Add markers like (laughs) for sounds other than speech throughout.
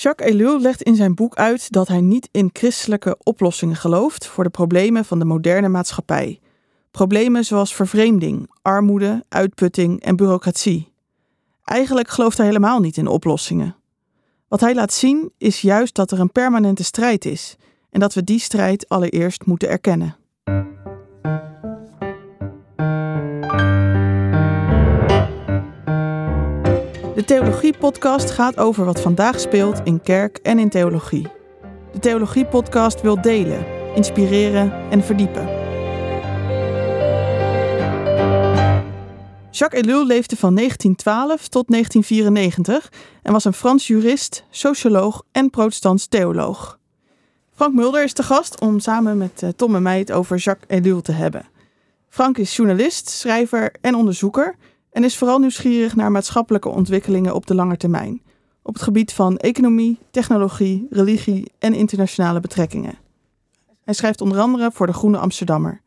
Jacques Ellul legt in zijn boek uit dat hij niet in christelijke oplossingen gelooft voor de problemen van de moderne maatschappij. Problemen zoals vervreemding, armoede, uitputting en bureaucratie. Eigenlijk gelooft hij helemaal niet in oplossingen. Wat hij laat zien is juist dat er een permanente strijd is en dat we die strijd allereerst moeten erkennen. De Theologie-podcast gaat over wat vandaag speelt in kerk en in theologie. De Theologie-podcast wil delen, inspireren en verdiepen. Jacques Ellul leefde van 1912 tot 1994 en was een Frans jurist, socioloog en protestants theoloog. Frank Mulder is de gast om samen met eh, Tom en mij het over Jacques Ellul te hebben. Frank is journalist, schrijver en onderzoeker en is vooral nieuwsgierig naar maatschappelijke ontwikkelingen op de lange termijn, op het gebied van economie, technologie, religie en internationale betrekkingen. Hij schrijft onder andere voor de Groene Amsterdammer.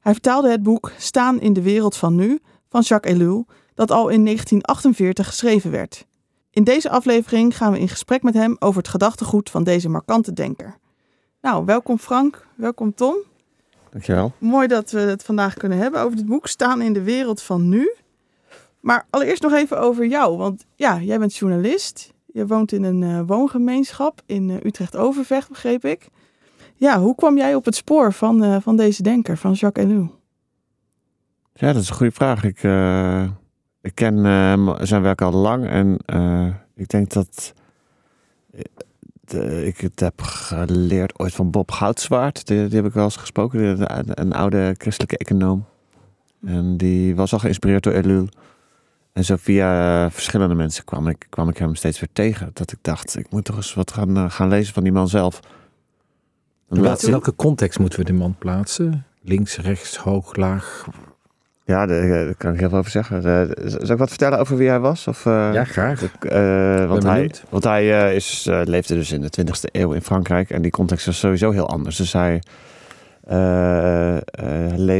Hij vertaalde het boek Staan in de wereld van nu van Jacques Ellul, dat al in 1948 geschreven werd. In deze aflevering gaan we in gesprek met hem over het gedachtegoed van deze markante denker. Nou, welkom Frank, welkom Tom. Dankjewel. Mooi dat we het vandaag kunnen hebben over dit boek Staan in de wereld van nu. Maar allereerst nog even over jou, want ja, jij bent journalist. Je woont in een uh, woongemeenschap in uh, Utrecht-Overvecht, begreep ik. Ja, hoe kwam jij op het spoor van, uh, van deze denker, van Jacques Ellul? Ja, dat is een goede vraag. Ik, ik ken zijn werk al lang en ik denk dat ik het heb geleerd ooit van Bob Goudzwaard. Die, die heb ik wel eens gesproken, een, een oude christelijke econoom. En die was al geïnspireerd door Ellul. En zo via eh, verschillende mensen kwam ik, kwam ik hem steeds weer tegen. Dat ik dacht, ik moet toch eens wat gaan, uh, gaan lezen van die man zelf. In welke context moeten we de man plaatsen? Links, rechts, hoog, laag? Ja, daar, daar kan ik heel veel over zeggen. Uh, zal ik wat vertellen over wie hij was? Of, ja, graag. want, hij, want hij is, leefde dus in de 20e eeuw in Frankrijk. En die context was sowieso heel anders. Dus hij,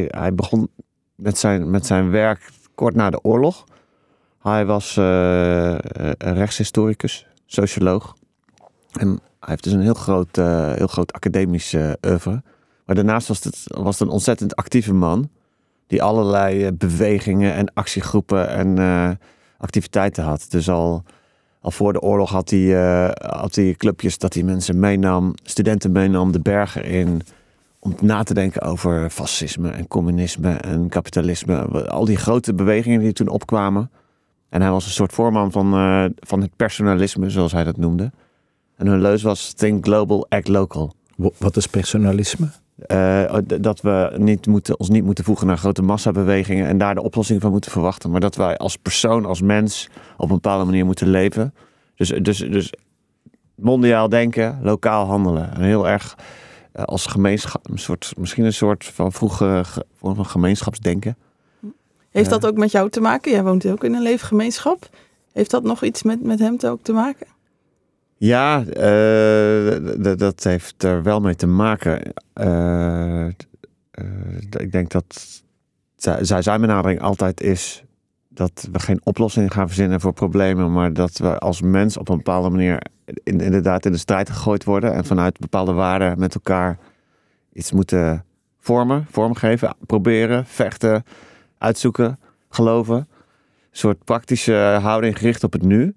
hij begon met zijn, met zijn werk kort na de oorlog. Hij was uh, rechtshistoricus, socioloog. En hij heeft dus een heel groot, uh, heel groot academisch oeuvre. Maar daarnaast was het, was een ontzettend actieve man. Die allerlei bewegingen en actiegroepen en activiteiten had. Dus al, al voor de oorlog had hij, had hij clubjes dat hij mensen meenam, studenten meenam de bergen in. Om na te denken over fascisme en communisme en kapitalisme. Al die grote bewegingen die toen opkwamen. En hij was een soort voorman van, uh, van het personalisme, zoals hij dat noemde. En hun leus was Think Global, Act Local. Wat is personalisme? Uh, dat we niet moeten, ons niet moeten voegen naar grote massabewegingen en daar de oplossing van moeten verwachten. Maar dat wij als persoon, als mens op een bepaalde manier moeten leven. Dus, dus, dus mondiaal denken, lokaal handelen. En heel erg uh, als gemeenschap, een soort, misschien een soort van vroege vorm van gemeenschapsdenken. Heeft dat ook met jou te maken? Jij woont ook in een leefgemeenschap. Heeft dat nog iets met, met hem te ook te maken? Ja, uh, dat heeft er wel mee te maken. Uh, ik denk dat zijn benadering altijd is dat we geen oplossing gaan verzinnen voor problemen, maar dat we als mens op een bepaalde manier in, inderdaad in de strijd gegooid worden en vanuit bepaalde waarden met elkaar iets moeten vormen, vormgeven, proberen, vechten, uitzoeken, geloven. Een soort praktische houding gericht op het nu.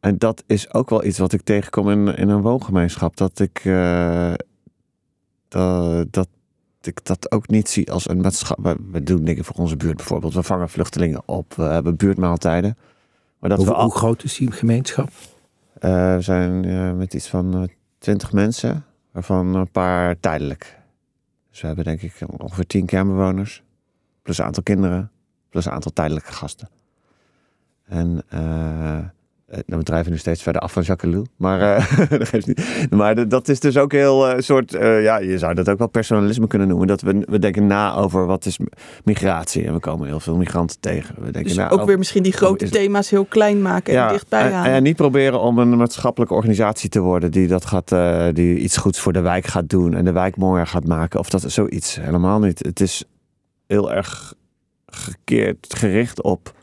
En dat is ook wel iets wat ik tegenkom in, in een woongemeenschap. Dat ik, uh, dat, dat ik dat ook niet zie als een maatschappij. We doen dingen voor onze buurt bijvoorbeeld. We vangen vluchtelingen op. We hebben buurtmaaltijden. Maar dat hoe, we al... hoe groot is die gemeenschap? Uh, we zijn uh, met iets van twintig mensen. Waarvan een paar tijdelijk. Dus we hebben denk ik ongeveer tien kernbewoners plus een aantal kinderen, plus een aantal tijdelijke gasten. En uh, we drijven nu steeds verder af van Jacques. Maar, uh, (laughs) dat geeft niet. maar dat is dus ook heel uh, soort, ja, je zou dat ook wel personalisme kunnen noemen. Dat we, we denken na over wat is migratie. En we komen heel veel migranten tegen. We denken dus na ook over, weer misschien die grote thema's heel klein maken en dichtbij halen. En, en, niet proberen om een maatschappelijke organisatie te worden die, dat gaat, die iets goeds voor de wijk gaat doen. En de wijk mooier gaat maken. Of dat is zoiets. Helemaal niet. Het is heel erg gekeerd, gericht op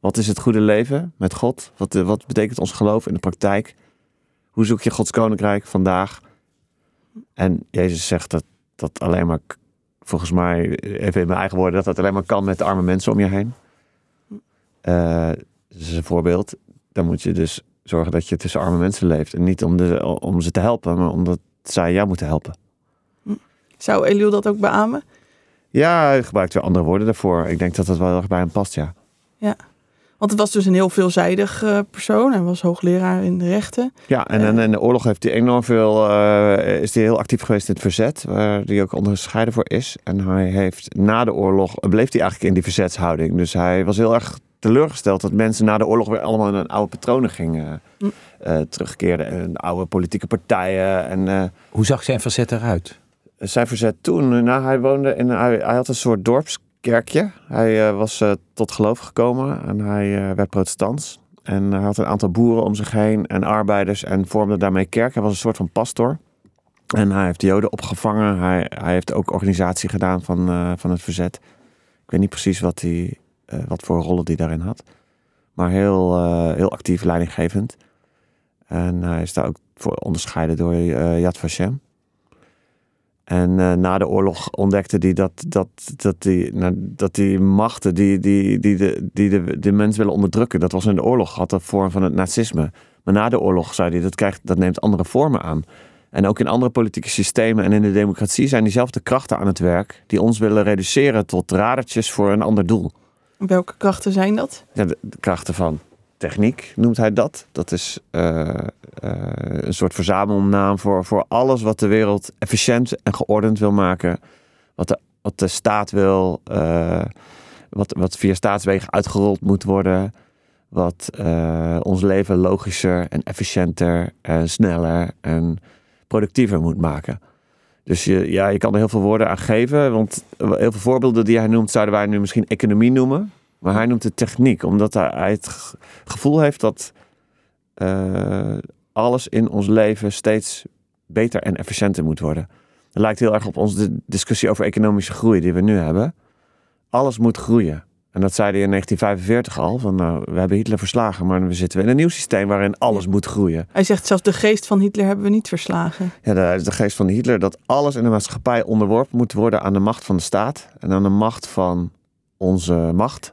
Wat is het goede leven met God? Wat, eh, wat betekent ons geloof in de praktijk? Hoe zoek je Gods koninkrijk vandaag? En Jezus zegt dat dat alleen maar, volgens mij, even in mijn eigen woorden, dat dat alleen maar kan met de arme mensen om je heen. Eh, dat is een voorbeeld. Dan moet je dus zorgen dat je tussen arme mensen leeft. En niet om, de, om ze te helpen, maar omdat zij jou moeten helpen. Zou Eliel dat ook beamen? Ja, hij gebruikt weer andere woorden daarvoor. Ik denk dat dat wel heel erg bij hem past, ja. Want het was dus een heel veelzijdig eh, persoon. Hij was hoogleraar in de rechten. Ja, en, en in de oorlog heeft hij enorm veel, eh, is hij heel actief geweest in het verzet, waar hij ook onderscheiden voor is. En hij heeft na de oorlog, bleef hij eigenlijk in die verzetshouding. Dus hij was heel erg teleurgesteld dat mensen na de oorlog weer allemaal in een oude patronen gingen Hm. eh, terugkeerden. En oude politieke partijen. En eh, Hoe zag zijn verzet eruit? Zijn verzet toen, nou, hij woonde in, hij, had een soort dorpskerkje. Hij eh, was eh, tot geloof gekomen en hij eh, werd protestants. En hij had een aantal boeren om zich heen en arbeiders en vormde daarmee kerk. Hij was een soort van pastor. En hij heeft de Joden opgevangen. Hij, hij heeft ook organisatie gedaan van, eh, van het verzet. Ik weet niet precies wat, eh, wat voor rollen hij daarin had. Maar heel, eh, heel actief, leidinggevend. En hij is daar ook voor onderscheiden door eh, Yad Vashem. En eh, na de oorlog ontdekte hij dat, dat, dat, die, nou, dat die machten die, die, die, de, die de, de mens willen onderdrukken, dat was in de oorlog, had de vorm van het nazisme. Maar na de oorlog zei hij, dat, krijgt, dat neemt andere vormen aan. En ook in andere politieke systemen en in de democratie zijn diezelfde krachten aan het werk, die ons willen reduceren tot radertjes voor een ander doel. Welke krachten zijn dat? Ja, de, de krachten van techniek noemt hij dat. Dat is eh, eh, een soort verzamelnaam voor, voor alles wat de wereld efficiënt en geordend wil maken. Wat de, wat de staat wil, eh, wat, wat via staatswegen uitgerold moet worden. Wat ons leven logischer en efficiënter en sneller en productiever moet maken. Dus je, ja, je kan er heel veel woorden aan geven. Want heel veel voorbeelden die hij noemt, zouden wij nu misschien economie noemen. Maar hij noemt het techniek, omdat hij het ge- gevoel heeft dat eh, alles in ons leven steeds beter en efficiënter moet worden. Het lijkt heel erg op onze discussie over economische groei die we nu hebben. Alles moet groeien. En dat zei hij in 1945 al. Van, nou, we hebben Hitler verslagen, maar we zitten in een nieuw systeem waarin alles moet groeien. Hij zegt zelfs de geest van Hitler hebben we niet verslagen. Ja, dat de geest van Hitler dat alles in de maatschappij onderworpen moet worden aan de macht van de staat en aan de macht van onze macht.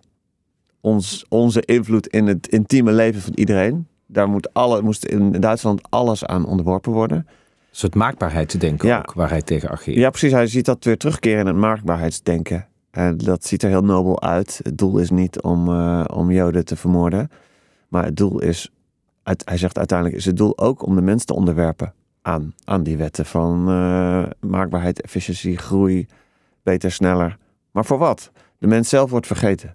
Ons, onze invloed in het intieme leven van iedereen. Daar moet alle, moest in Duitsland alles aan onderworpen worden. Een soort maakbaarheid te denken Ja. ook, waar hij tegen ageert. Ja, precies. Hij ziet dat weer terugkeren in het maakbaarheidsdenken. En dat ziet er heel nobel uit. Het doel is niet om, eh, om Joden te vermoorden. Maar het doel is, uit- hij zegt uiteindelijk, is het doel ook om de mens te onderwerpen aan, aan die wetten van eh, maakbaarheid, efficiëntie, groei, beter, sneller. Maar voor wat? De mens zelf wordt vergeten.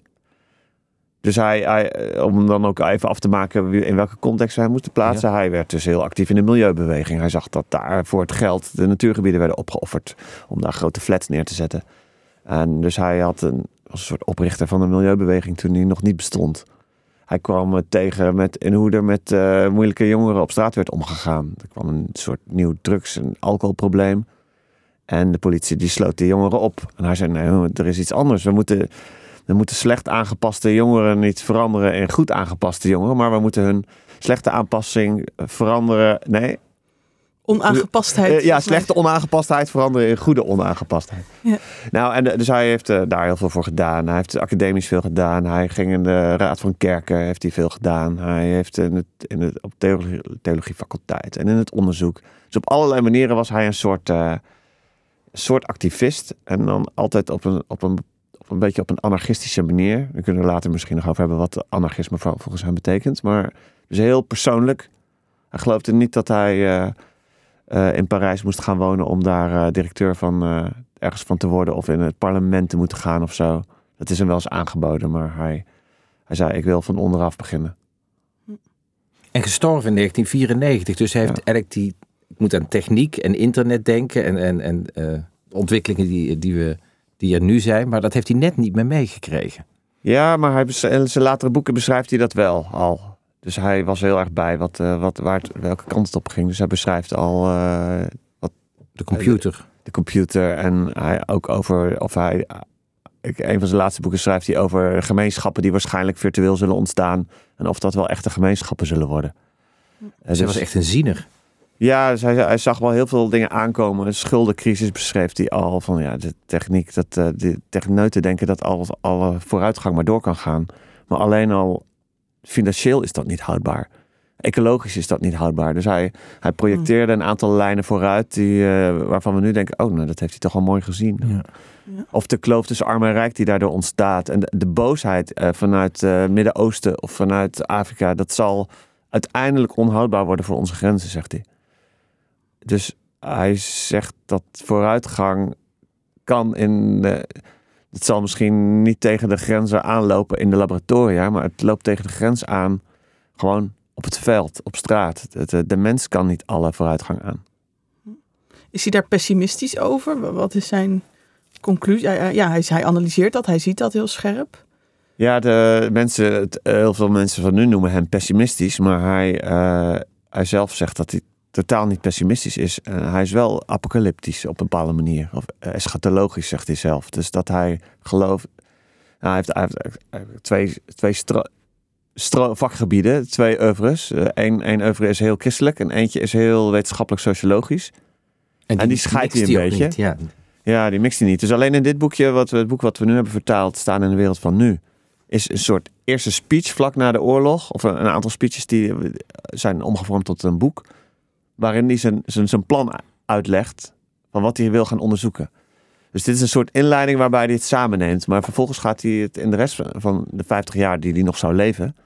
Dus hij, hij, eh, om dan ook even af te maken in welke context hij moest plaatsen. Hij werd dus heel actief in de milieubeweging. Hij zag dat daar voor het geld de natuurgebieden werden opgeofferd om daar grote flats neer te zetten. En dus hij had een, was een soort oprichter van de milieubeweging toen die nog niet bestond. Hij kwam tegen met, in hoe er met eh, moeilijke jongeren op straat werd omgegaan. Er kwam een soort nieuw drugs- en alcoholprobleem. En de politie die sloot die jongeren op. En hij zei, nee, er is iets anders. We moeten, we moeten slecht aangepaste jongeren niet veranderen in goed aangepaste jongeren. Maar we moeten hun slechte aanpassing veranderen. Nee, Onaangepastheid. eh, ja, slechte onaangepastheid veranderen in goede onaangepastheid. Ja. Nou, en eh, dus hij heeft eh, daar heel veel voor gedaan. Hij heeft academisch veel gedaan. Hij ging in de Raad van Kerken, heeft hij veel gedaan. Hij heeft in het, in het, op theologie, theologiefaculteit en in het onderzoek. Dus op allerlei manieren was hij een soort, soort activist. En dan altijd op een, op, een, een beetje op een anarchistische manier. We kunnen er later misschien nog over hebben wat anarchisme vol- volgens hem betekent. Maar dus heel persoonlijk. Hij geloofde niet dat hij... eh, eh, in Parijs moest gaan wonen om daar eh, directeur van ergens van te worden of in het parlement te moeten gaan of zo. Dat is hem wel eens aangeboden, maar hij, hij zei: Ik wil van onderaf beginnen. En gestorven in 1994. Dus hij heeft Ja. eigenlijk die... Ik moet aan techniek en internet denken en, en, en ontwikkelingen die, die, we, die er nu zijn. Maar dat heeft hij net niet meer meegekregen. Ja, maar hij, in zijn latere boeken beschrijft hij dat wel al. Dus hij was heel erg bij wat, eh, wat, waar het, welke kant het op ging. Dus hij beschrijft al eh, De computer. de computer en hij ook over of hij een van zijn laatste boeken schrijft hij over gemeenschappen die waarschijnlijk virtueel zullen ontstaan. En of dat wel echte gemeenschappen zullen worden. Ze dus- was echt een ziener. Ja, dus hij, hij zag wel heel veel dingen aankomen. Een schuldencrisis beschreef hij al. Van ja, de techniek, dat, uh, de techneuten denken dat alles, alle vooruitgang maar door kan gaan. Maar alleen al financieel is dat niet houdbaar. Ecologisch is dat niet houdbaar. Dus hij, hij projecteerde een aantal lijnen vooruit die, uh, waarvan we nu denken: oh, nou, dat heeft hij toch al mooi gezien. Ja. Ja. Of de kloof tussen arm en rijk die daardoor ontstaat. En de, de boosheid uh, vanuit het Midden-Oosten of vanuit Afrika, dat zal uiteindelijk onhoudbaar worden voor onze grenzen, zegt hij. Dus hij zegt dat vooruitgang kan in. De, het zal misschien niet tegen de grenzen aanlopen in de laboratoria, maar het loopt tegen de grens aan gewoon op het veld, op straat. De, de mens kan niet alle vooruitgang aan. Is hij daar pessimistisch over? Wat is zijn conclusie? Ja, hij, hij analyseert dat, hij ziet dat heel scherp. Ja, de mensen, heel veel mensen van nu noemen hem pessimistisch, maar hij, uh, hij zelf zegt dat hij totaal niet pessimistisch is. Uh, hij is wel apocalyptisch op een bepaalde manier. Of uh, eschatologisch, zegt hij zelf. Dus dat hij gelooft... Nou, hij, heeft, hij, heeft, hij heeft twee, twee vakgebieden, twee oeuvres. Eén uh, één oeuvre is heel christelijk en eentje is heel wetenschappelijk-sociologisch. En, en, die scheidt hij een beetje. Niet, ja. ja, die mixt hij niet. Dus alleen in dit boekje, wat we, het boek wat we nu hebben vertaald, staan in de wereld van nu, is een soort eerste speech vlak na de oorlog. Of een aantal speeches die zijn omgevormd tot een boek waarin hij zijn, zijn, zijn plan uitlegt van wat hij wil gaan onderzoeken. Dus dit is een soort inleiding waarbij hij het samenneemt. Maar vervolgens gaat hij het in de rest van de 50 jaar die hij nog zou leven,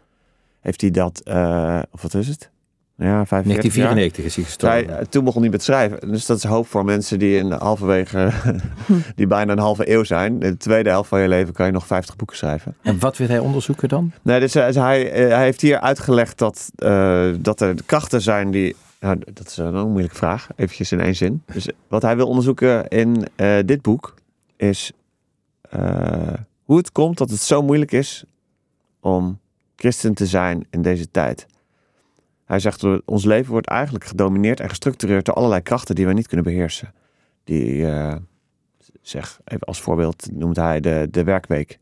heeft hij dat, uh, of wat is het? Ja, 1994 is hij gestorven. Hij, toen begon hij met schrijven. Dus dat is hoop voor mensen die in de halverwege, (laughs) die bijna een halve eeuw zijn. In de tweede helft van je leven kan je nog 50 boeken schrijven. En wat wil hij onderzoeken dan? Nee, dus, dus hij, hij heeft hier uitgelegd dat, uh, dat er krachten zijn die nou, dat is een moeilijke vraag. Eventjes in één zin. Dus wat hij wil onderzoeken in uh, dit boek is uh, hoe het komt dat het zo moeilijk is om christen te zijn in deze tijd. Hij zegt, ons leven wordt eigenlijk gedomineerd en gestructureerd door allerlei krachten die we niet kunnen beheersen. Die, zeg, even als voorbeeld noemt hij de, de werkweek.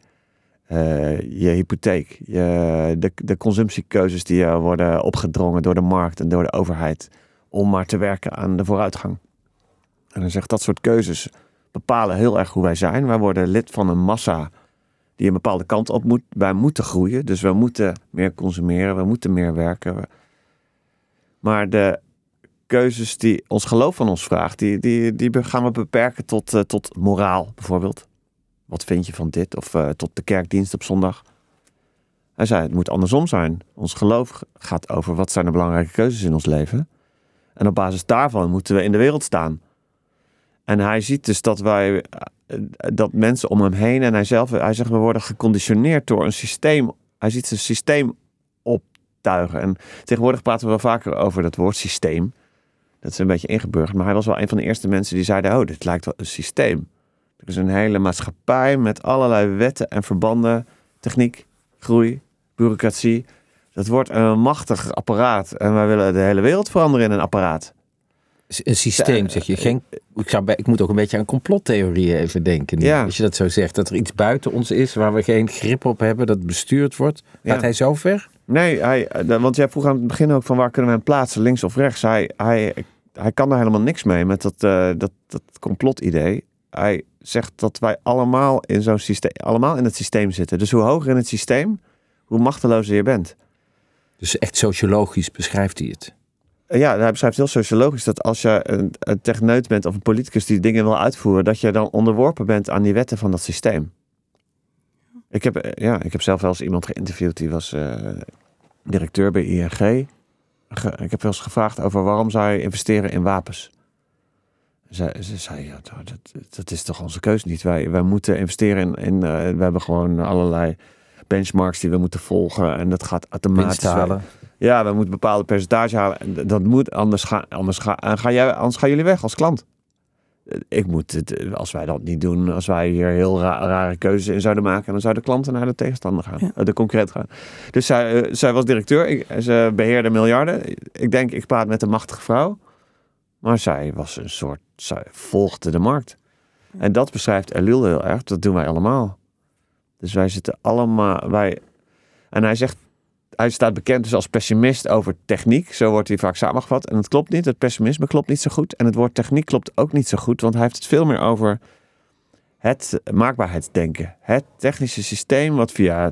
Uh, je hypotheek, je, de, de consumptiekeuzes die uh, worden opgedrongen door de markt en door de overheid om maar te werken aan de vooruitgang. En hij zegt dat soort keuzes bepalen heel erg hoe wij zijn. Wij worden lid van een massa die een bepaalde kant op moet. Wij moeten groeien, dus we moeten meer consumeren, we moeten meer werken. Maar de keuzes die ons geloof van ons vraagt, die, die, die gaan we beperken tot, uh, tot moraal bijvoorbeeld. Wat vind je van dit? Of uh, tot de kerkdienst op zondag. Hij zei, het moet andersom zijn. Ons geloof gaat over wat zijn de belangrijke keuzes in ons leven. En op basis daarvan moeten we in de wereld staan. En hij ziet dus dat wij, dat mensen om hem heen en hij zelf, hij zegt, we worden geconditioneerd door een systeem. Hij ziet een systeem optuigen. En tegenwoordig praten we wel vaker over dat woord systeem. Dat is een beetje ingeburgerd. Maar hij was wel een van de eerste mensen die zeiden, oh, dit lijkt wel een systeem. Er is een hele maatschappij met allerlei wetten en verbanden, techniek, groei, bureaucratie. Dat wordt een machtig apparaat en wij willen de hele wereld veranderen in een apparaat. Een systeem, zeg je. Geen, ik, zou, ik moet ook een beetje aan complottheorieën even denken. Ja. Als je dat zo zegt, dat er iets buiten ons is waar we geen grip op hebben, dat bestuurd wordt. Gaat Ja. hij zo ver? Nee, hij, want jij vroeg aan het begin ook van waar kunnen we hem plaatsen, links of rechts. Hij, hij, hij kan daar helemaal niks mee met dat, uh, dat, dat complotidee. Hij zegt dat wij allemaal in zo'n systeem, allemaal in het systeem zitten. Dus hoe hoger in het systeem, hoe machtelozer je bent. Dus echt sociologisch beschrijft hij het. Ja, hij beschrijft heel sociologisch dat als je een, een techneut bent of een politicus die dingen wil uitvoeren, dat je dan onderworpen bent aan die wetten van dat systeem. Ik heb, ja, ik heb zelf wel eens iemand geïnterviewd die was uh, directeur bij ING. Ge, ik heb wel eens gevraagd over waarom zou je investeren in wapens. Ze, ze zei, ja, dat, dat is toch onze keuze niet. Wij, wij moeten investeren in, in uh, we hebben gewoon allerlei benchmarks die we moeten volgen en dat gaat automatisch. halen. Ja, we moeten een bepaalde percentage halen. En dat moet, anders, ga, anders, ga, ga jij, anders gaan jullie weg als klant. Ik moet het, als wij dat niet doen, als wij hier heel ra rare keuzes in zouden maken, dan zouden klanten naar de tegenstander gaan, ja. de concurrent gaan. Dus zij, zij was directeur, ik, ze beheerde miljarden. Ik denk, ik praat met een machtige vrouw. Maar zij was een soort, volgde de markt. En dat beschrijft Elul heel erg, dat doen wij allemaal. Dus wij zitten allemaal. Wij, en hij zegt. Hij staat bekend dus als pessimist over techniek. Zo wordt hij vaak samengevat. En het klopt niet. Het pessimisme klopt niet zo goed. En het woord techniek klopt ook niet zo goed. Want hij heeft het veel meer over het maakbaarheidsdenken. Het technische systeem wat via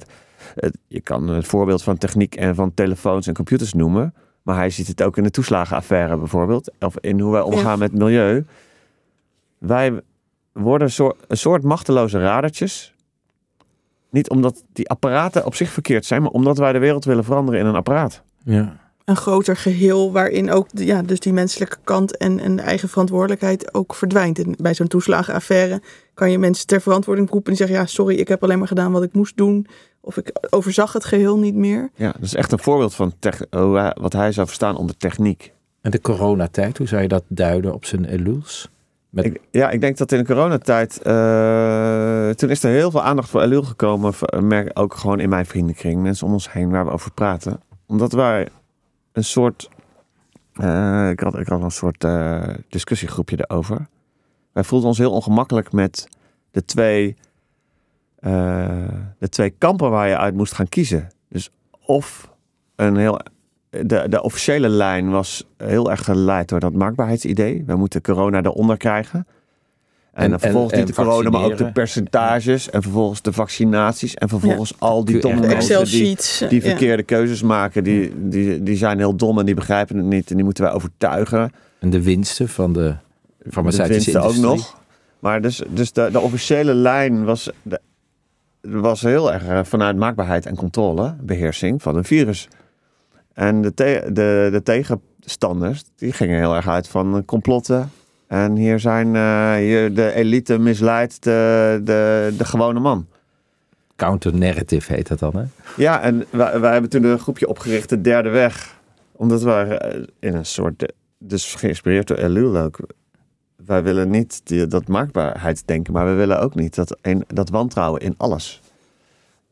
het- je kan het voorbeeld van techniek en van telefoons en computers noemen. Maar hij ziet het ook in de toeslagenaffaire bijvoorbeeld. Of in hoe wij omgaan met milieu. Wij worden een soort, een soort machteloze radertjes. Niet omdat die apparaten op zich verkeerd zijn, maar omdat wij de wereld willen veranderen in een apparaat. Ja. Een groter geheel waarin ook ja, dus die menselijke kant en, en de eigen verantwoordelijkheid ook verdwijnt. En bij zo'n toeslagenaffaire kan je mensen ter verantwoording roepen en zeggen: Ja, sorry, ik heb alleen maar gedaan wat ik moest doen. Of ik overzag het geheel niet meer. Ja, dat is echt een voorbeeld van wat hij zou verstaan onder techniek. En de coronatijd, hoe zou je dat duiden op zijn eluls? Met, Ik, ja, ik denk dat in de coronatijd, eh, toen is er heel veel aandacht voor Elul gekomen. Merk ook gewoon in mijn vriendenkring, mensen om ons heen waar we over praten. Omdat wij een soort, eh, ik, had, ik had een soort eh, discussiegroepje erover. Wij voelden ons heel ongemakkelijk met de twee, de twee kampen waar je uit moest gaan kiezen. Dus of een heel de, de officiële lijn was heel erg geleid door dat maakbaarheidsidee. We moeten corona eronder krijgen. En, En- dan vervolgens en- niet de corona, maar ook de percatages. En vervolgens de vaccinaties. En vervolgens al die domme mensen die, ja. verkeerde keuzes maken. Die, die, die zijn heel dom en die begrijpen het niet. En die moeten wij overtuigen. en de winsten van de De farmaceutische winsten ook industrie. nog. Maar dus, dus de, de officiële lijn was, de, was heel erg eh, vanuit maakbaarheid en controle, beheersing van een virus. En de, te- de, de tegenstanders, die gingen heel erg uit van complotten. En hier zijn eh, hier de elite misleidt de, de, de gewone man. Counter-narrative heet dat dan, hè? Ja, en wij, wij hebben toen een groepje opgericht, de derde weg. Omdat wij eh, in een soort, dus geïnspireerd door Elul ook. Wij willen niet die, dat maakbaarheidsdenken, maar we willen ook niet dat, een, dat wantrouwen in alles.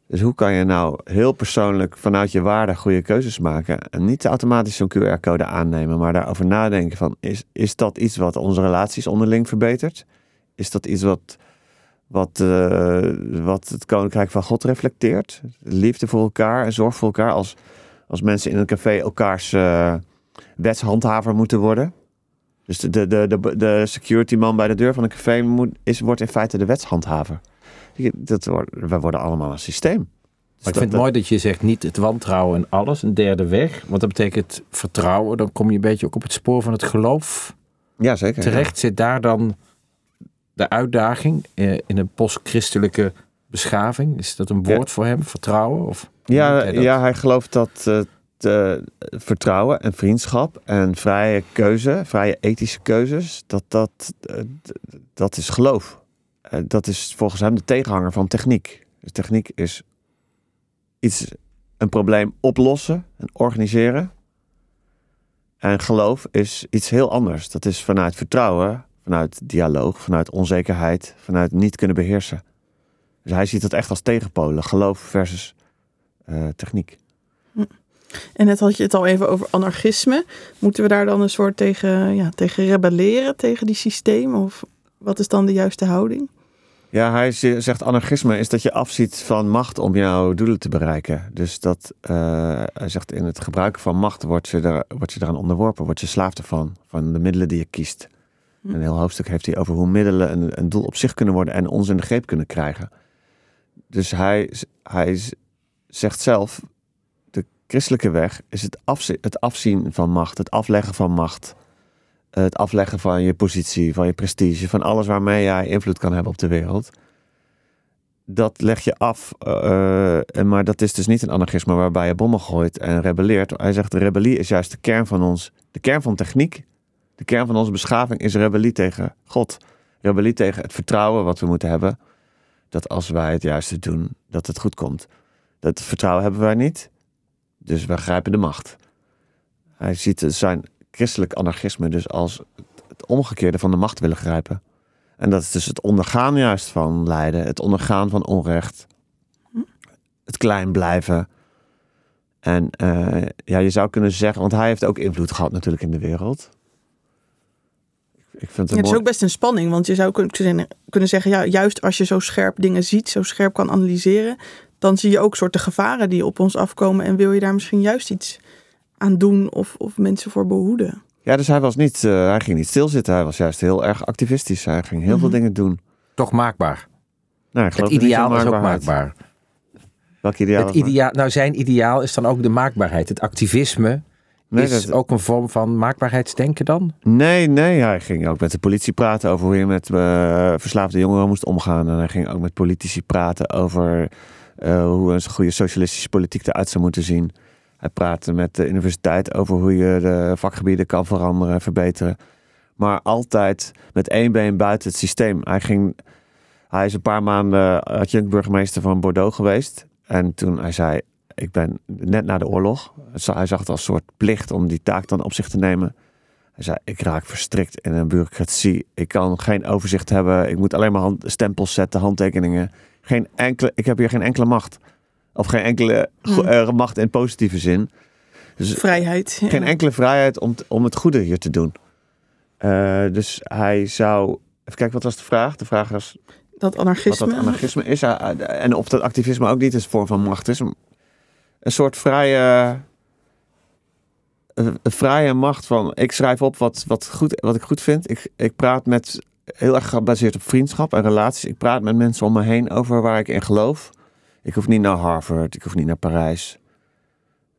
Dus hoe kan je nou heel persoonlijk vanuit je waarde goede keuzes maken en niet automatisch zo'n QR-code aannemen, maar daarover nadenken van is, is dat iets wat onze relaties onderling verbetert? Is dat iets wat, wat, eh, wat het Koninkrijk van God reflecteert? Liefde voor elkaar en zorg voor elkaar als, als mensen in een café elkaars eh, wetshandhaver moeten worden. Dus de, de, de, de, security man bij de deur van een café moet, is, wordt in feite de wetshandhaver. Dat we worden allemaal een systeem. Dus Maar ik vind het mooi dat je zegt niet het wantrouwen en alles, een derde weg. Want dat betekent vertrouwen. Dan kom je een beetje ook op het spoor van het geloof. Ja, zeker. Terecht zit daar dan de uitdaging eh, in een post-christelijke beschaving. Is dat een woord voor hem, vertrouwen? Of Ja, hij ja, hij gelooft dat eh, te- vertrouwen en vriendschap en vrije keuze, vrije ethische keuzes, dat dat, eh, dat is geloof. Eh, dat is volgens hem de tegenhanger van techniek. Dus techniek is iets, een probleem oplossen en organiseren. En geloof is iets heel anders. Dat is vanuit vertrouwen, vanuit dialoog, vanuit onzekerheid, vanuit niet kunnen beheersen. Dus hij ziet het echt als tegenpolen, geloof versus eh, techniek. En net had je het al even over anarchisme. Moeten we daar dan een soort tegen, ja, tegen rebelleren, tegen die systeem? Of wat is dan de juiste houding? Ja, hij zegt anarchisme is dat je afziet van macht om jouw doelen te bereiken. Dus dat, eh, hij zegt in het gebruiken van macht word je, er, word je eraan onderworpen, word je slaaf ervan, van de middelen die je kiest. Hm. Een heel hoofdstuk heeft hij over hoe middelen een, een doel op zich kunnen worden en ons in de greep kunnen krijgen. Dus hij, hij zegt zelf, christelijke weg is het, afzi- het afzien van macht, het afleggen van macht. Het afleggen van je positie, van je prestige, van alles waarmee jij invloed kan hebben op de wereld. Dat leg je af, eh, en maar dat is dus niet een anarchisme waarbij je bommen gooit en rebelleert. Hij zegt de rebellie is juist de kern van ons, de kern van techniek. De kern van onze beschaving is rebellie tegen God. Rebellie tegen het vertrouwen wat we moeten hebben. Dat als wij het juiste doen, dat het goed komt. Dat vertrouwen hebben wij niet. Dus wij grijpen de macht. Hij ziet zijn christelijk anarchisme dus als het- omgekeerde van de macht willen grijpen. En dat is dus het ondergaan juist van lijden, het ondergaan van onrecht, het klein blijven. En eh, ja, je zou kunnen zeggen, want hij heeft ook invloed gehad natuurlijk in de wereld. ik vind het Ja, het is ook best een spanning, want je zou kun- kunnen zeggen, ja, juist als je zo scherp dingen ziet, zo scherp kan analyseren, dan zie je ook soorten gevaren die op ons afkomen en wil je daar misschien juist iets aan doen of, of mensen voor behoeden. Ja, dus hij was niet, eh, hij ging niet stilzitten. Hij was juist heel erg activistisch. Hij ging heel veel Mhm. dingen doen. Toch maakbaar. Nou, ik Het ideaal is ook maakbaar. Welk ideaal? Het ideaal, nou, zijn ideaal is dan ook de maakbaarheid. Het activisme Nee, is dat- ook een vorm van maakbaarheidsdenken dan? Nee, nee, hij ging ook met de politie praten over hoe je met eh, verslaafde jongeren moest omgaan. En hij ging ook met politici praten over eh, hoe een goede socialistische politiek eruit zou moeten zien. Hij praatte met de universiteit over hoe je de vakgebieden kan veranderen en verbeteren. Maar altijd met één been buiten het systeem. Hij, ging, hij is een paar maanden adjunct-burgemeester van Bordeaux geweest. En toen hij zei, ik ben net na de oorlog. Hij zag het als een soort plicht om die taak dan op zich te nemen. Hij zei, ik raak verstrikt in een bureaucratie. Ik kan geen overzicht hebben. Ik moet alleen maar hand, stempels zetten, handtekeningen. Geen enkele, ik heb hier geen enkele macht. Of geen enkele Hmm. eh, macht in positieve zin. Dus Vrijheid. ja. geen enkele vrijheid om, om het goede hier te doen. Eh, dus hij zou... Even kijken, wat was de vraag? De vraag was Dat anarchisme. wat dat anarchisme is. eh, eh, En of dat activisme ook niet een vorm van macht is. Een soort vrije... Een vrije macht van... Ik schrijf op wat, wat, goed, wat ik goed vind. Ik, ik praat met... Heel erg gebaseerd op vriendschap en relaties. Ik praat met mensen om me heen over waar ik in geloof. Ik hoef niet naar Harvard. Ik hoef niet naar Parijs.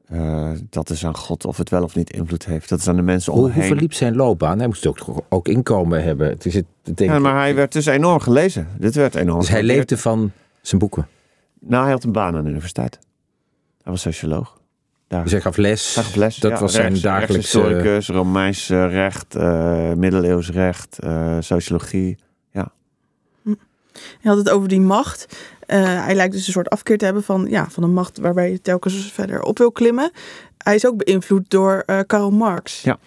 Eh, dat is aan God of het wel of niet invloed heeft. Dat is aan de mensen om Hoe, me hoe heen. verliep zijn loopbaan? Hij moest ook, ook inkomen hebben. Het is het, het denk Ja, maar hij werd dus enorm gelezen. Dit werd enorm dus hij leefde van zijn boeken. Nou, hij had een baan aan de universiteit. Hij was socioloog. Dus hij gaf les. Hij gaf les. Dat ja, was zijn dagelijkse... rechtshistoricus, Romeins eh, recht, eh, middeleeuws recht, eh, sociologie. Hij had het over die macht. Eh, hij lijkt dus een soort afkeer te hebben van, ja, van een macht waarbij je telkens verder op wil klimmen. Hij is ook beïnvloed door eh, Karl Marx. Ja.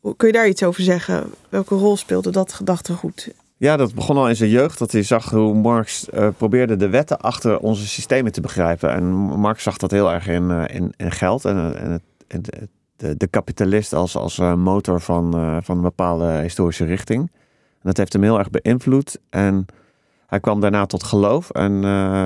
Hoe- Kun je daar iets over zeggen? Welke rol speelde dat gedachtegoed? Ja, dat begon al in zijn jeugd. Dat hij zag hoe Marx eh, probeerde de wetten achter onze systemen te begrijpen. En Marx zag dat heel erg in, eh, in, in geld. En, eh, en, en de, de, kapitalist als, als motor van, van een bepaalde historische richting. Dat heeft hem heel erg beïnvloed. En hij kwam daarna tot geloof. En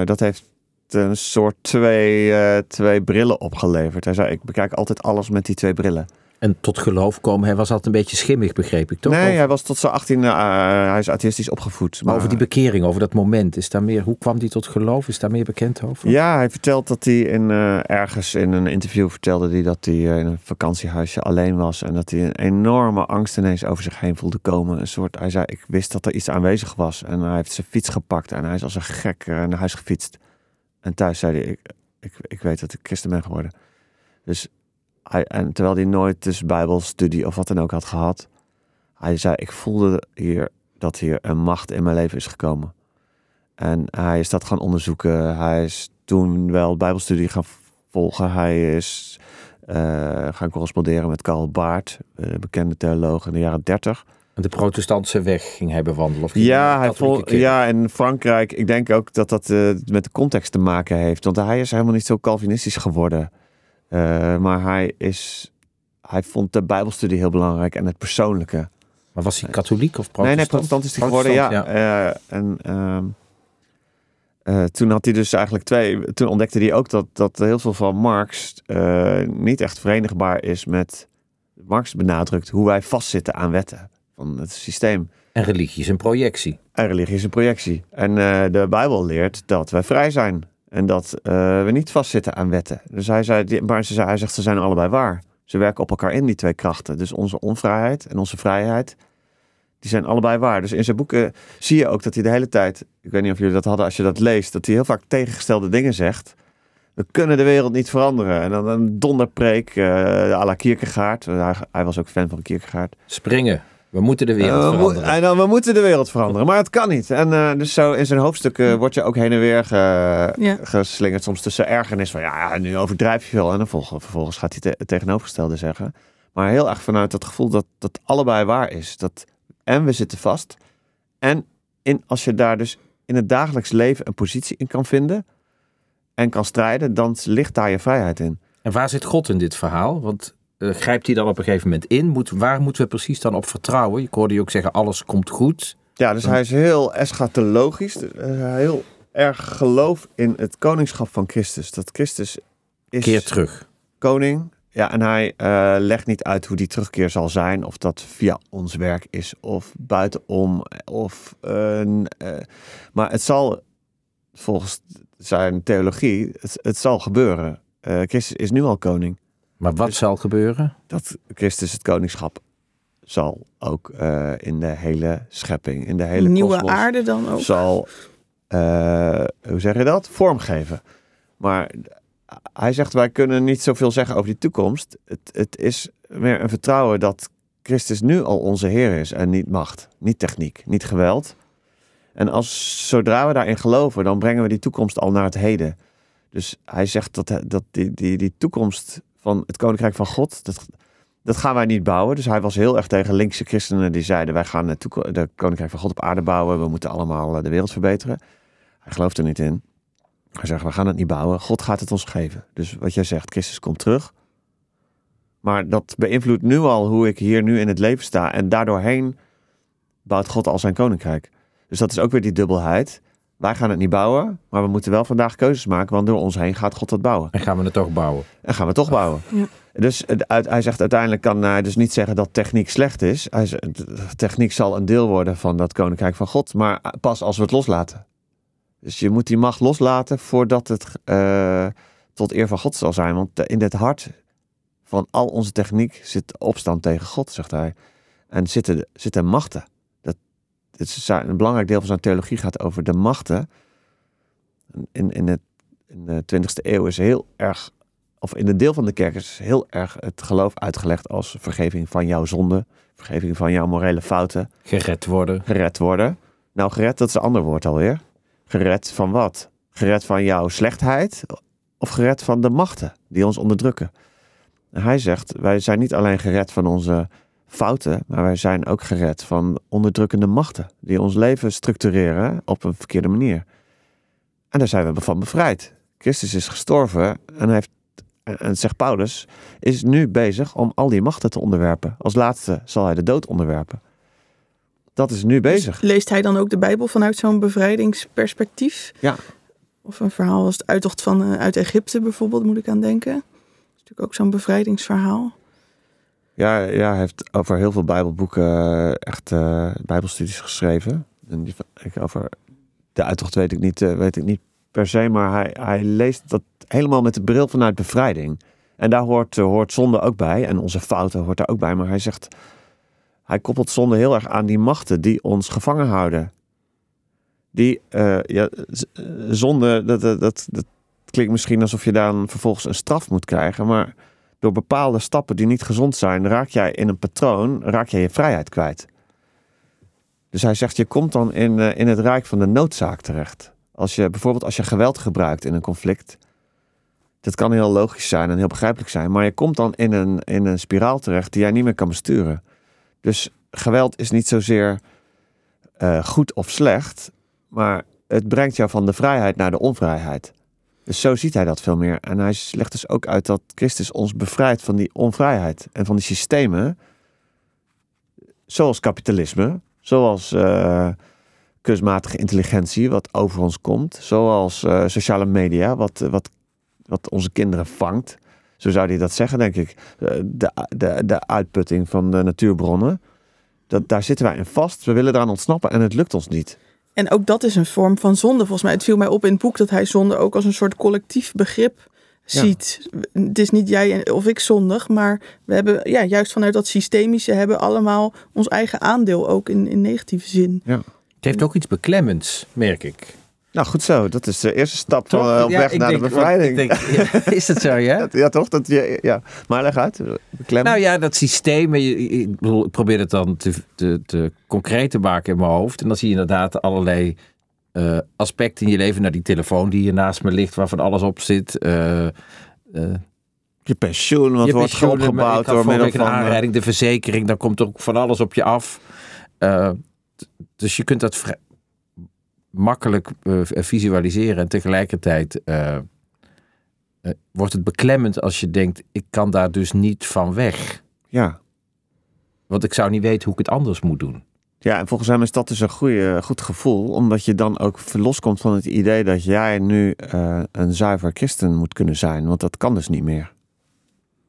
dat heeft een soort twee, twee brillen opgeleverd. Hij zei, ik bekijk altijd alles met die twee brillen. En tot geloof komen. Hij was altijd een beetje schimmig, begreep ik toch? nee, hij was tot zijn 18 hij is atheïstisch opgevoed. maar over die bekering, over dat moment. Is daar meer, hoe kwam hij tot geloof? Is daar meer bekend over? Ja, hij vertelt dat hij in, eh, ergens in een interview vertelde hij dat hij eh, in een vakantiehuisje alleen was. En dat hij een enorme angst ineens over zich heen voelde komen. Een soort, hij zei, ik wist dat er iets aanwezig was. En hij heeft zijn fiets gepakt en hij is als een gek eh, naar huis gefietst. En thuis zei hij, ik, ik, ik weet dat ik christen ben geworden. Dus hij, en terwijl hij nooit dus bijbelstudie of wat dan ook had gehad. Hij zei, ik voelde hier dat hier een macht in mijn leven is gekomen. En hij is dat gaan onderzoeken. Hij is toen wel bijbelstudie gaan volgen. Hij is eh, gaan corresponderen met Karl Baart, de bekende theoloog in de jaren 30. De protestantse weg ging hij bewandelen. Of Ja, hij vol, ja, en Frankrijk, ik denk ook dat dat eh, met de context te maken heeft. Want hij is helemaal niet zo Calvinistisch geworden. Eh, maar hij, is, hij vond de bijbelstudie heel belangrijk en het persoonlijke. Maar was hij katholiek of protestant? Nee, nee, protestant is hij geworden, ja. Eh, en ehm, eh, toen had hij dus eigenlijk twee... Toen ontdekte hij ook dat, dat heel veel van Marx niet echt verenigbaar is met... Marx benadrukt hoe wij vastzitten aan wetten van het systeem. En religie is een projectie. En religie is een projectie. En de Bijbel leert dat wij vrij zijn. En dat eh, we niet vastzitten aan wetten. Dus hij, zei, maar ze zei, hij zegt, ze zijn allebei waar. Ze werken op elkaar in, die twee krachten. Dus onze onvrijheid en onze vrijheid, die zijn allebei waar. Dus in zijn boeken zie je ook dat hij de hele tijd... Ik weet niet of jullie dat hadden als je dat leest. Dat hij heel vaak tegengestelde dingen zegt. We kunnen de wereld niet veranderen. En dan een donderpreek uh, à la Kierkegaard. Hij, hij was ook fan van Kierkegaard. Springen. We moeten de wereld Uh, we, veranderen. en dan, we moeten de wereld veranderen, maar het kan niet. En uh, dus zo in zijn hoofdstukken word je ook heen en weer ge, Ja. geslingerd. Soms tussen ergernis van ja, nu overdrijf je veel. En dan vervolgens, vervolgens gaat hij te- het tegenovergestelde zeggen. Maar heel erg vanuit het gevoel dat dat allebei waar is. Dat en we zitten vast. En in, als je daar dus in het dagelijks leven een positie in kan vinden en kan strijden, dan ligt daar je vrijheid in. En waar zit God in dit verhaal? Want eh, grijpt hij dan op een gegeven moment in? Moet, waar moeten we precies dan op vertrouwen? Ik hoorde je ook zeggen, alles komt goed. Ja, dus hij is heel eschatologisch. dus, eh, heel erg geloof in het koningschap van Christus. Dat Christus is Keer terug. koning. Ja, en hij eh, legt niet uit hoe die terugkeer zal zijn. Of dat via ons werk is of buitenom. Of, een, eh, maar het zal, volgens zijn theologie, het, het zal gebeuren. Eh, Christus is nu al koning. Maar wat Dus- zal gebeuren? Dat Christus het koningschap zal ook eh, in de hele schepping, in de hele Een nieuwe kosmos, aarde dan ook. zal, eh, hoe zeg je dat, vormgeven. Maar hij zegt, wij kunnen niet zoveel zeggen over die toekomst. Het, het is meer een vertrouwen dat Christus nu al onze Heer is en niet macht, niet techniek, niet geweld. En als, zodra we daarin geloven, dan brengen we die toekomst al naar het heden. Dus hij zegt dat, dat die, die, die toekomst van het Koninkrijk van God, dat, dat gaan wij niet bouwen. Dus hij was heel erg tegen linkse christenen die zeiden, wij gaan het Koninkrijk van God op aarde bouwen. We moeten allemaal eh, de wereld verbeteren. Hij gelooft er niet in. Hij zegt, we gaan het niet bouwen. God gaat het ons geven. Dus wat jij zegt, Christus komt terug. Maar dat beïnvloedt nu al hoe ik hier nu in het leven sta. En daardoorheen bouwt God al zijn koninkrijk. Dus dat is ook weer die dubbelheid. Wij gaan het niet bouwen, maar we moeten wel vandaag keuzes maken. Want door ons heen gaat God dat bouwen. En gaan we het toch bouwen? En gaan we toch bouwen. Ja. Dus het- uit- hij zegt uiteindelijk kan hij dus niet zeggen dat techniek slecht is. Hij zegt, techniek zal een deel worden van dat koninkrijk van God. Maar pas als we het loslaten. Dus je moet die macht loslaten voordat het eh, tot eer van God zal zijn. Want in het hart van al onze techniek zit opstand tegen God, zegt hij. En zitten, zitten machten. Is een belangrijk deel van zijn theologie gaat over de machten. In, in, het, in de 20e eeuw is heel erg, of in een deel van de kerk is heel erg het geloof uitgelegd als vergeving van jouw zonde, vergeving van jouw morele fouten, Gered worden. gered worden. Nou, gered, dat is een ander woord alweer. Gered van wat? Gered van jouw slechtheid of gered van de machten die ons onderdrukken? En hij zegt, wij zijn niet alleen gered van onze fouten, maar wij zijn ook gered van onderdrukkende machten die ons leven structureren op een verkeerde manier. En daar zijn we van bevrijd. Christus is gestorven en heeft, en- zegt Paulus, is nu bezig om al die machten te onderwerpen. Als laatste zal hij de dood onderwerpen. Dat is nu bezig. Dus leest hij dan ook de Bijbel vanuit zo'n bevrijdingsperspectief? Ja. Of een verhaal als de uittocht van, eh, uit Egypte bijvoorbeeld, moet ik aan denken. Dat is natuurlijk ook zo'n bevrijdingsverhaal. Ja, ja, hij heeft over heel veel Bijbelboeken eh, echt eh, Bijbelstudies geschreven. En die, ik, over de uittocht weet ik niet, eh, weet ik niet per se, maar hij, hij leest dat helemaal met de bril vanuit bevrijding. En daar hoort, hoort zonde ook bij. En onze fouten hoort daar ook bij. Maar hij zegt, hij koppelt zonde heel erg aan die machten die ons gevangen houden. Die, ja, zonde, dat, dat, dat, dat klinkt misschien alsof je dan vervolgens een straf moet krijgen. Maar door bepaalde stappen die niet gezond zijn, raak jij in een patroon, raak jij je vrijheid kwijt. Dus hij zegt, je komt dan in, eh, in het rijk van de noodzaak terecht. Als je bijvoorbeeld als je geweld gebruikt in een conflict, dat kan heel logisch zijn en heel begrijpelijk zijn, maar je komt dan in een, in een spiraal terecht die jij niet meer kan besturen. Dus geweld is niet zozeer eh, goed of slecht, maar het brengt jou van de vrijheid naar de onvrijheid. Dus zo ziet hij dat veel meer. En hij legt dus ook uit dat Christus ons bevrijdt van die onvrijheid en van die systemen, zoals kapitalisme, zoals eh, kunstmatige intelligentie, wat over ons komt, zoals eh, sociale media, wat, wat, wat onze kinderen vangt. Zo zou hij dat zeggen, denk ik. Eh, De, de, de uitputting van de natuurbronnen. Dat, daar zitten wij in vast. We willen eraan ontsnappen en het lukt ons niet. En ook dat is een vorm van zonde. Volgens mij, het viel mij op in het boek dat hij zonde ook als een soort collectief begrip Ja. ziet. Het is niet jij en- of ik zondig, maar we hebben ja, juist vanuit dat systemische hebben allemaal ons eigen aandeel ook in, in negatieve zin. Het heeft ook iets beklemmends, merk ik. Nou, goed zo. Dat is de eerste stap Toch? van, eh, op Ja, weg naar denk- de bevrijding. want ik denk, ja, (laughs) is het zo, ja? (laughs) Ja, toch? Dat, je, ja. Maar leg uit. Beklem. Nou ja, dat systeem, je- ik, bedoel, ik probeer het dan te, te, te concreet te maken in mijn hoofd. En dan zie je inderdaad allerlei eh, aspecten in je leven. Nou, die telefoon die hier naast me ligt, waarvan alles op zit. eh, eh, je pensioen, wat je wordt pensioen, opgebouwd door middel een van... eh, aanrijding, de verzekering, dan komt er ook van alles op je af. Eh, dus je kunt dat makkelijk eh, visualiseren en tegelijkertijd eh, eh, wordt het beklemmend als je denkt, ik kan daar dus niet van weg. Ja. Want ik zou niet weten hoe ik het anders moet doen. Ja, en volgens hem is dat dus een goede, goed gevoel, omdat je dan ook loskomt van het idee dat jij nu een zuiver christen moet kunnen zijn, want dat kan dus niet meer.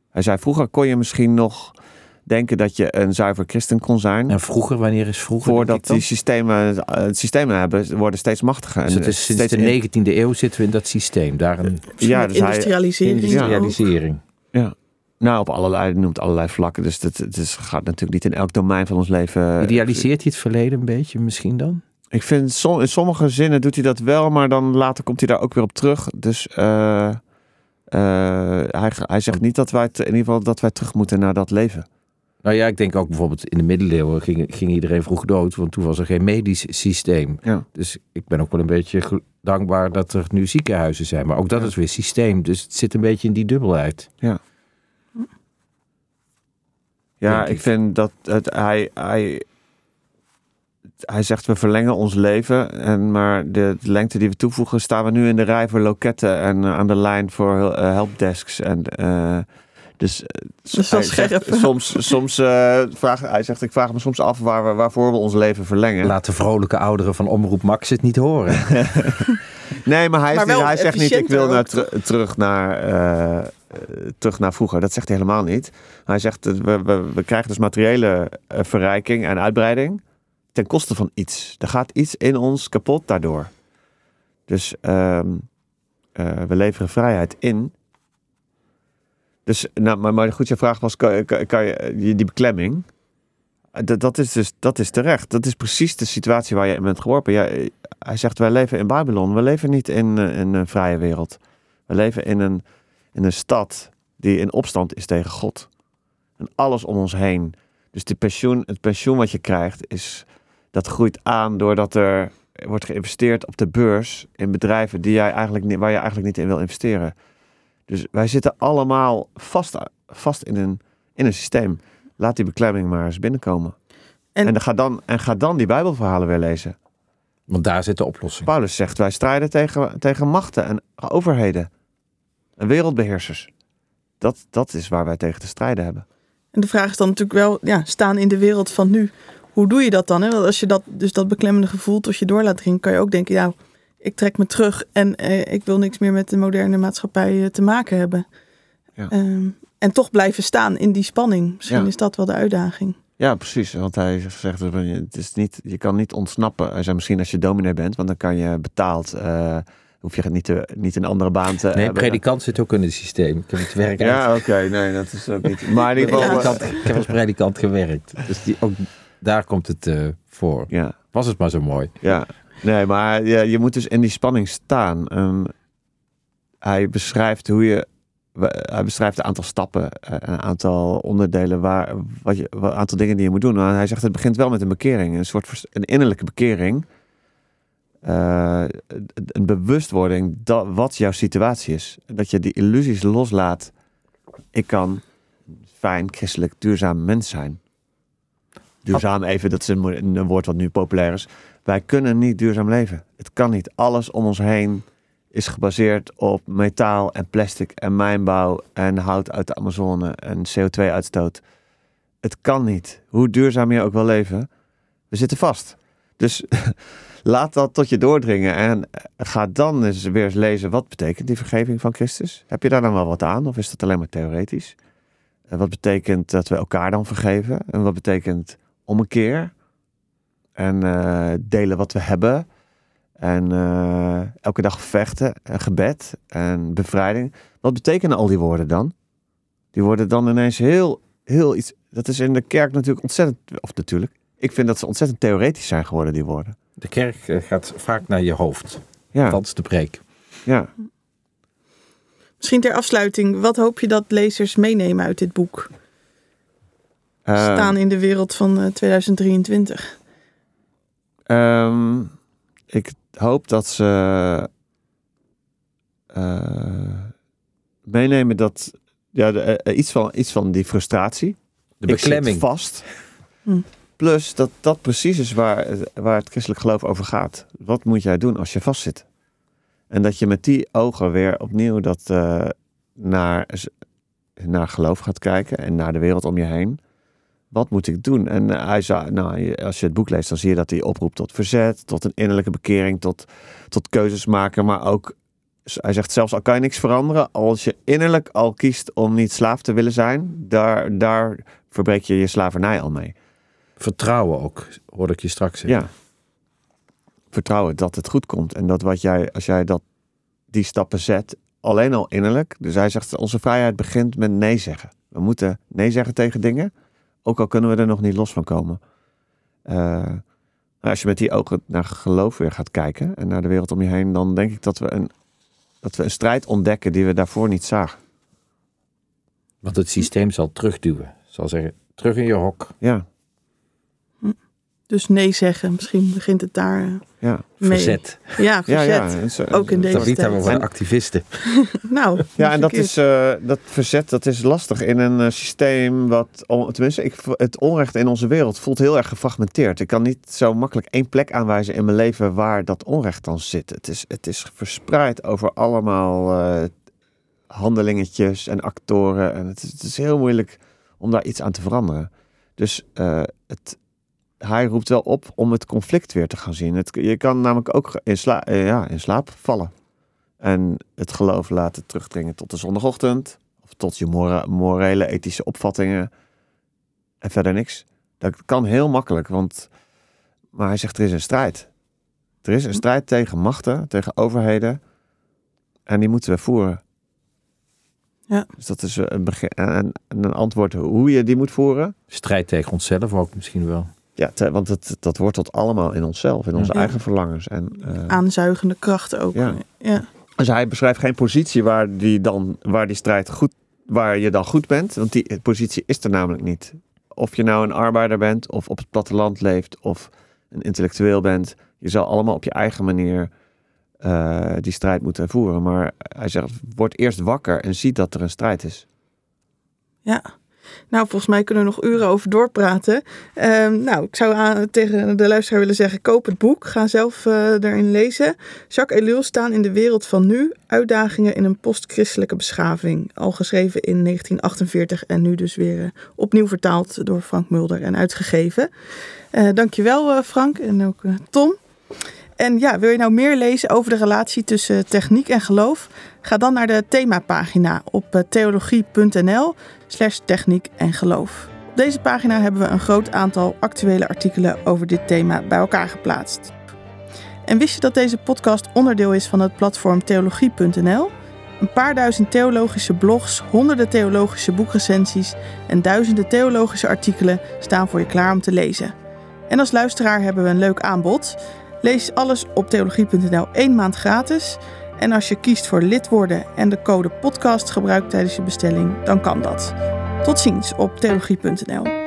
Hij zei, vroeger kon je misschien nog denken dat je een zuiver christen kon zijn. En vroeger, wanneer is vroeger? Voordat die systemen, eh, systemen hebben, worden steeds machtiger. Dus En het is sinds steeds de in- 19e eeuw zitten we in dat systeem. Daar een Ja, dus hij- industrialisering. industrialisering. Nou, op allerlei, hij noemt allerlei vlakken. Dus het, het is, gaat natuurlijk niet in elk domein van ons leven. Idealiseert hij het verleden een beetje misschien dan? Ik vind som- in sommige zinnen doet hij dat wel, maar dan later komt hij daar ook weer op terug. Dus eh, eh, hij, hij zegt niet dat wij het, in ieder geval dat wij terug moeten naar dat leven. Nou ja, ik denk ook bijvoorbeeld in de middeleeuwen ging, ging iedereen vroeg dood, want toen was er geen medisch systeem. Ja. Dus ik ben ook wel een beetje dankbaar dat er nu ziekenhuizen zijn. Maar ook dat Ja. is weer systeem. Dus het zit een beetje in die dubbelheid. Ja, ik ik. vind dat het, hij, hij, hij zegt we verlengen ons leven. En, maar de, de lengte die we toevoegen, staan we nu in de rij voor loketten en eh, aan de lijn voor eh, helpdesks. En, eh, dus, eh, is wel hij zegt scherp. soms, soms eh, vraag, hij zegt, ik vraag me soms af waar we, waarvoor we ons leven verlengen. Laat de vrolijke ouderen van Omroep Max het niet horen. (laughs) Nee, maar hij, is Maar niet- wel hij zegt niet, ik wil naar terug, naar, eh, terug naar vroeger. Dat zegt hij helemaal niet. Hij zegt, we, we, we krijgen dus materiële verrijking en uitbreiding ten koste van iets. Er gaat iets in ons kapot daardoor. Dus ehm, eh, we leveren vrijheid in. Dus, nou, maar, goed, je vraag was, kan, kan, je, eh, die beklemming... Dat, dat is dus dat is terecht. Dat is precies de situatie waar je in bent geworpen. Ja, eh, hij zegt, wij leven in Babylon. We leven niet in, eh, in een vrije wereld. We leven in een, in een stad die in opstand is tegen God. En alles om ons heen. Dus de pensioen, het pensioen wat je krijgt, is, dat groeit aan doordat er wordt geïnvesteerd op de beurs in bedrijven die jij eigenlijk waar je eigenlijk niet in wil investeren. Dus wij zitten allemaal vast, vast in, een, in een systeem. Laat die beklemming maar eens binnenkomen. En- En, ga, dan, en ga dan die Bijbelverhalen weer lezen. Want daar zit de oplossing. Paulus zegt, wij strijden tegen, tegen machten en overheden. En wereldbeheersers. Dat, dat is waar wij tegen te strijden hebben. En de vraag is dan natuurlijk wel, ja, staan in de wereld van nu. Hoe doe je dat dan? Hè? Want als je dat, dus dat beklemmende gevoel tot je door laat dringen, kan je ook denken, ja, ik trek me terug en eh, ik wil niks meer met de moderne maatschappij eh, te maken hebben. Ja. Ehm, en toch blijven staan in die spanning. Misschien Ja. is dat wel de uitdaging. Ja, precies. Want hij zegt, dat je- het is niet, je kan niet ontsnappen. Hij zei misschien als je dominee bent, want dan kan je betaald... eh, hoef je niet, te, niet een andere baan te Nee, hebben. predikant zit ook in het systeem. Ik heb het werk. Ja, oké. nee, dat is ook niet... (laughs) Maar in ieder geval... Predikant- ik heb als predikant gewerkt. Dus die, ook daar komt het eh, voor. Ja, Was het maar zo mooi. ja. Nee, maar je, moet dus in die spanning staan. En hij beschrijft hoe je... Hij beschrijft een aantal stappen, eh, een aantal onderdelen, waar, wat je, een aantal dingen die je moet doen. En hij zegt het begint wel met een bekering, een soort een innerlijke bekering. Eh, een bewustwording dat, wat jouw situatie is. Dat je die illusies loslaat. Ik kan fijn, christelijk, duurzaam mens zijn. Duurzaam even, dat is een woord wat nu populair is. Wij kunnen niet duurzaam leven. Het kan niet. Alles om ons heen is gebaseerd op metaal en plastic en mijnbouw en hout uit de Amazone en CO2-uitstoot. Het kan niet. Hoe duurzaam je ook wil leven, we zitten vast. Dus (laughs) laat dat tot je doordringen en ga dan eens weer eens lezen wat betekent die vergeving van Christus. Heb je daar dan wel wat aan of is dat alleen maar theoretisch? En wat betekent dat we elkaar dan vergeven? En wat betekent ommekeer? En eh, delen wat we hebben. En eh, elke dag vechten en gebed en bevrijding. Wat betekenen al die woorden dan? Die worden dan ineens heel, heel iets. Dat is in de kerk natuurlijk ontzettend. Of natuurlijk. Ik vind dat ze ontzettend theoretisch zijn geworden, die woorden. De kerk eh, gaat vaak naar je hoofd. Ja, Dat is de preek. ja. Misschien ter afsluiting, wat hoop je dat lezers meenemen uit dit boek? Ehm, Staan in de wereld van eh, 2023. Ehm, ik hoop dat ze eh, meenemen dat ja, de, eh, iets, van, iets van die frustratie. De Ik zit beklemming. vast. Hm. Plus dat dat precies is waar, waar het christelijk geloof over gaat. Wat moet jij doen als je vastzit? En dat je met die ogen weer opnieuw dat, eh, naar, naar geloof gaat kijken en naar de wereld om je heen. Wat moet ik doen? En eh, hij zei, nou, als je het boek leest, dan zie je dat hij oproept tot verzet, tot een innerlijke bekering, tot, tot keuzes maken. Maar ook, hij zegt zelfs al kan je niks veranderen, als je innerlijk al kiest om niet slaaf te willen zijn, daar, daar verbreek je je slavernij al mee. Vertrouwen ook, hoorde ik je straks zeggen. Ja. Vertrouwen dat het goed komt. En dat wat jij, als jij dat, die stappen zet, alleen al innerlijk. Dus hij zegt, onze vrijheid begint met nee zeggen. We moeten nee zeggen tegen dingen. Ook al kunnen we er nog niet los van komen. Eh, nou, als je met die ogen naar geloof weer gaat kijken en naar de wereld om je heen, dan denk ik dat we een, dat we een strijd ontdekken die we daarvoor niet zagen. Want het systeem zal terugduwen. Zal zeggen, terug in je hok. Ja, Dus nee zeggen, misschien begint het daar eh, ja. mee. Verzet. Ja, Ja, verzet. ja. En zo- Ook in deze Tabita, we tijd. worden activisten. (laughs) Nou, Ja, en dat is eh, dat verzet, dat is lastig in een eh, systeem wat, tenminste, ik, het onrecht in onze wereld voelt heel erg gefragmenteerd. Ik kan niet zo makkelijk één plek aanwijzen in mijn leven waar dat onrecht dan zit. Het is, het is verspreid over allemaal eh, handelingetjes en actoren en het is, het is heel moeilijk om daar iets aan te veranderen. Dus eh, het, hij roept wel op om het conflict weer te gaan zien. Het, je kan namelijk ook in, sla, eh, ja, in slaap vallen. En het geloof laten terugdringen tot de zondagochtend. Of tot je mora- morele, ethische opvattingen. En verder niks. Dat kan heel makkelijk, want... Maar hij zegt, er is een strijd. Er is een strijd tegen machten, tegen overheden. En die moeten we voeren. Ja. Dus dat is een, begin, en en een antwoord hoe je die moet voeren. Strijd tegen onszelf ook misschien wel. Ja, te- want het, dat wortelt allemaal in onszelf, in onze Ja. eigen verlangens. En, eh, aanzuigende kracht ook. Ja. ja. Dus hij beschrijft geen positie waar die, dan, waar die strijd goed, waar je dan goed bent. Want die positie is er namelijk niet. Of je nou een arbeider bent, of op het platteland leeft, of een intellectueel bent. Je zal allemaal op je eigen manier eh, die strijd moeten voeren. Maar hij zegt, word eerst wakker en zie dat er een strijd is. Ja. Nou, volgens mij kunnen we nog uren over doorpraten. Ehm, nou, ik zou aan, tegen de luisteraar willen zeggen: koop het boek. Ga zelf eh, daarin lezen. Jacques Ellul staan in de wereld van nu. Uitdagingen in een postchristelijke beschaving. Al geschreven in 1948 en nu dus weer eh, opnieuw vertaald door Frank Mulder en uitgegeven. Eh dankjewel Frank en ook Tom. En ja, wil je nou meer lezen over de relatie tussen techniek en geloof? Ga dan naar de themapagina op uh, theologie.nl slash techniek en geloof. Op deze pagina hebben we een groot aantal actuele artikelen over dit thema bij elkaar geplaatst. En wist je dat deze podcast onderdeel is van het platform theologie.nl? Een paar duizend theologische blogs, honderden theologische boekrecensies en duizenden theologische artikelen staan voor je klaar om te lezen. En als luisteraar hebben we een leuk aanbod. Lees alles op theologie.nl één maand gratis. En als je kiest voor lid worden en de code podcast gebruikt tijdens je bestelling, dan kan dat. Tot ziens op theologie.nl.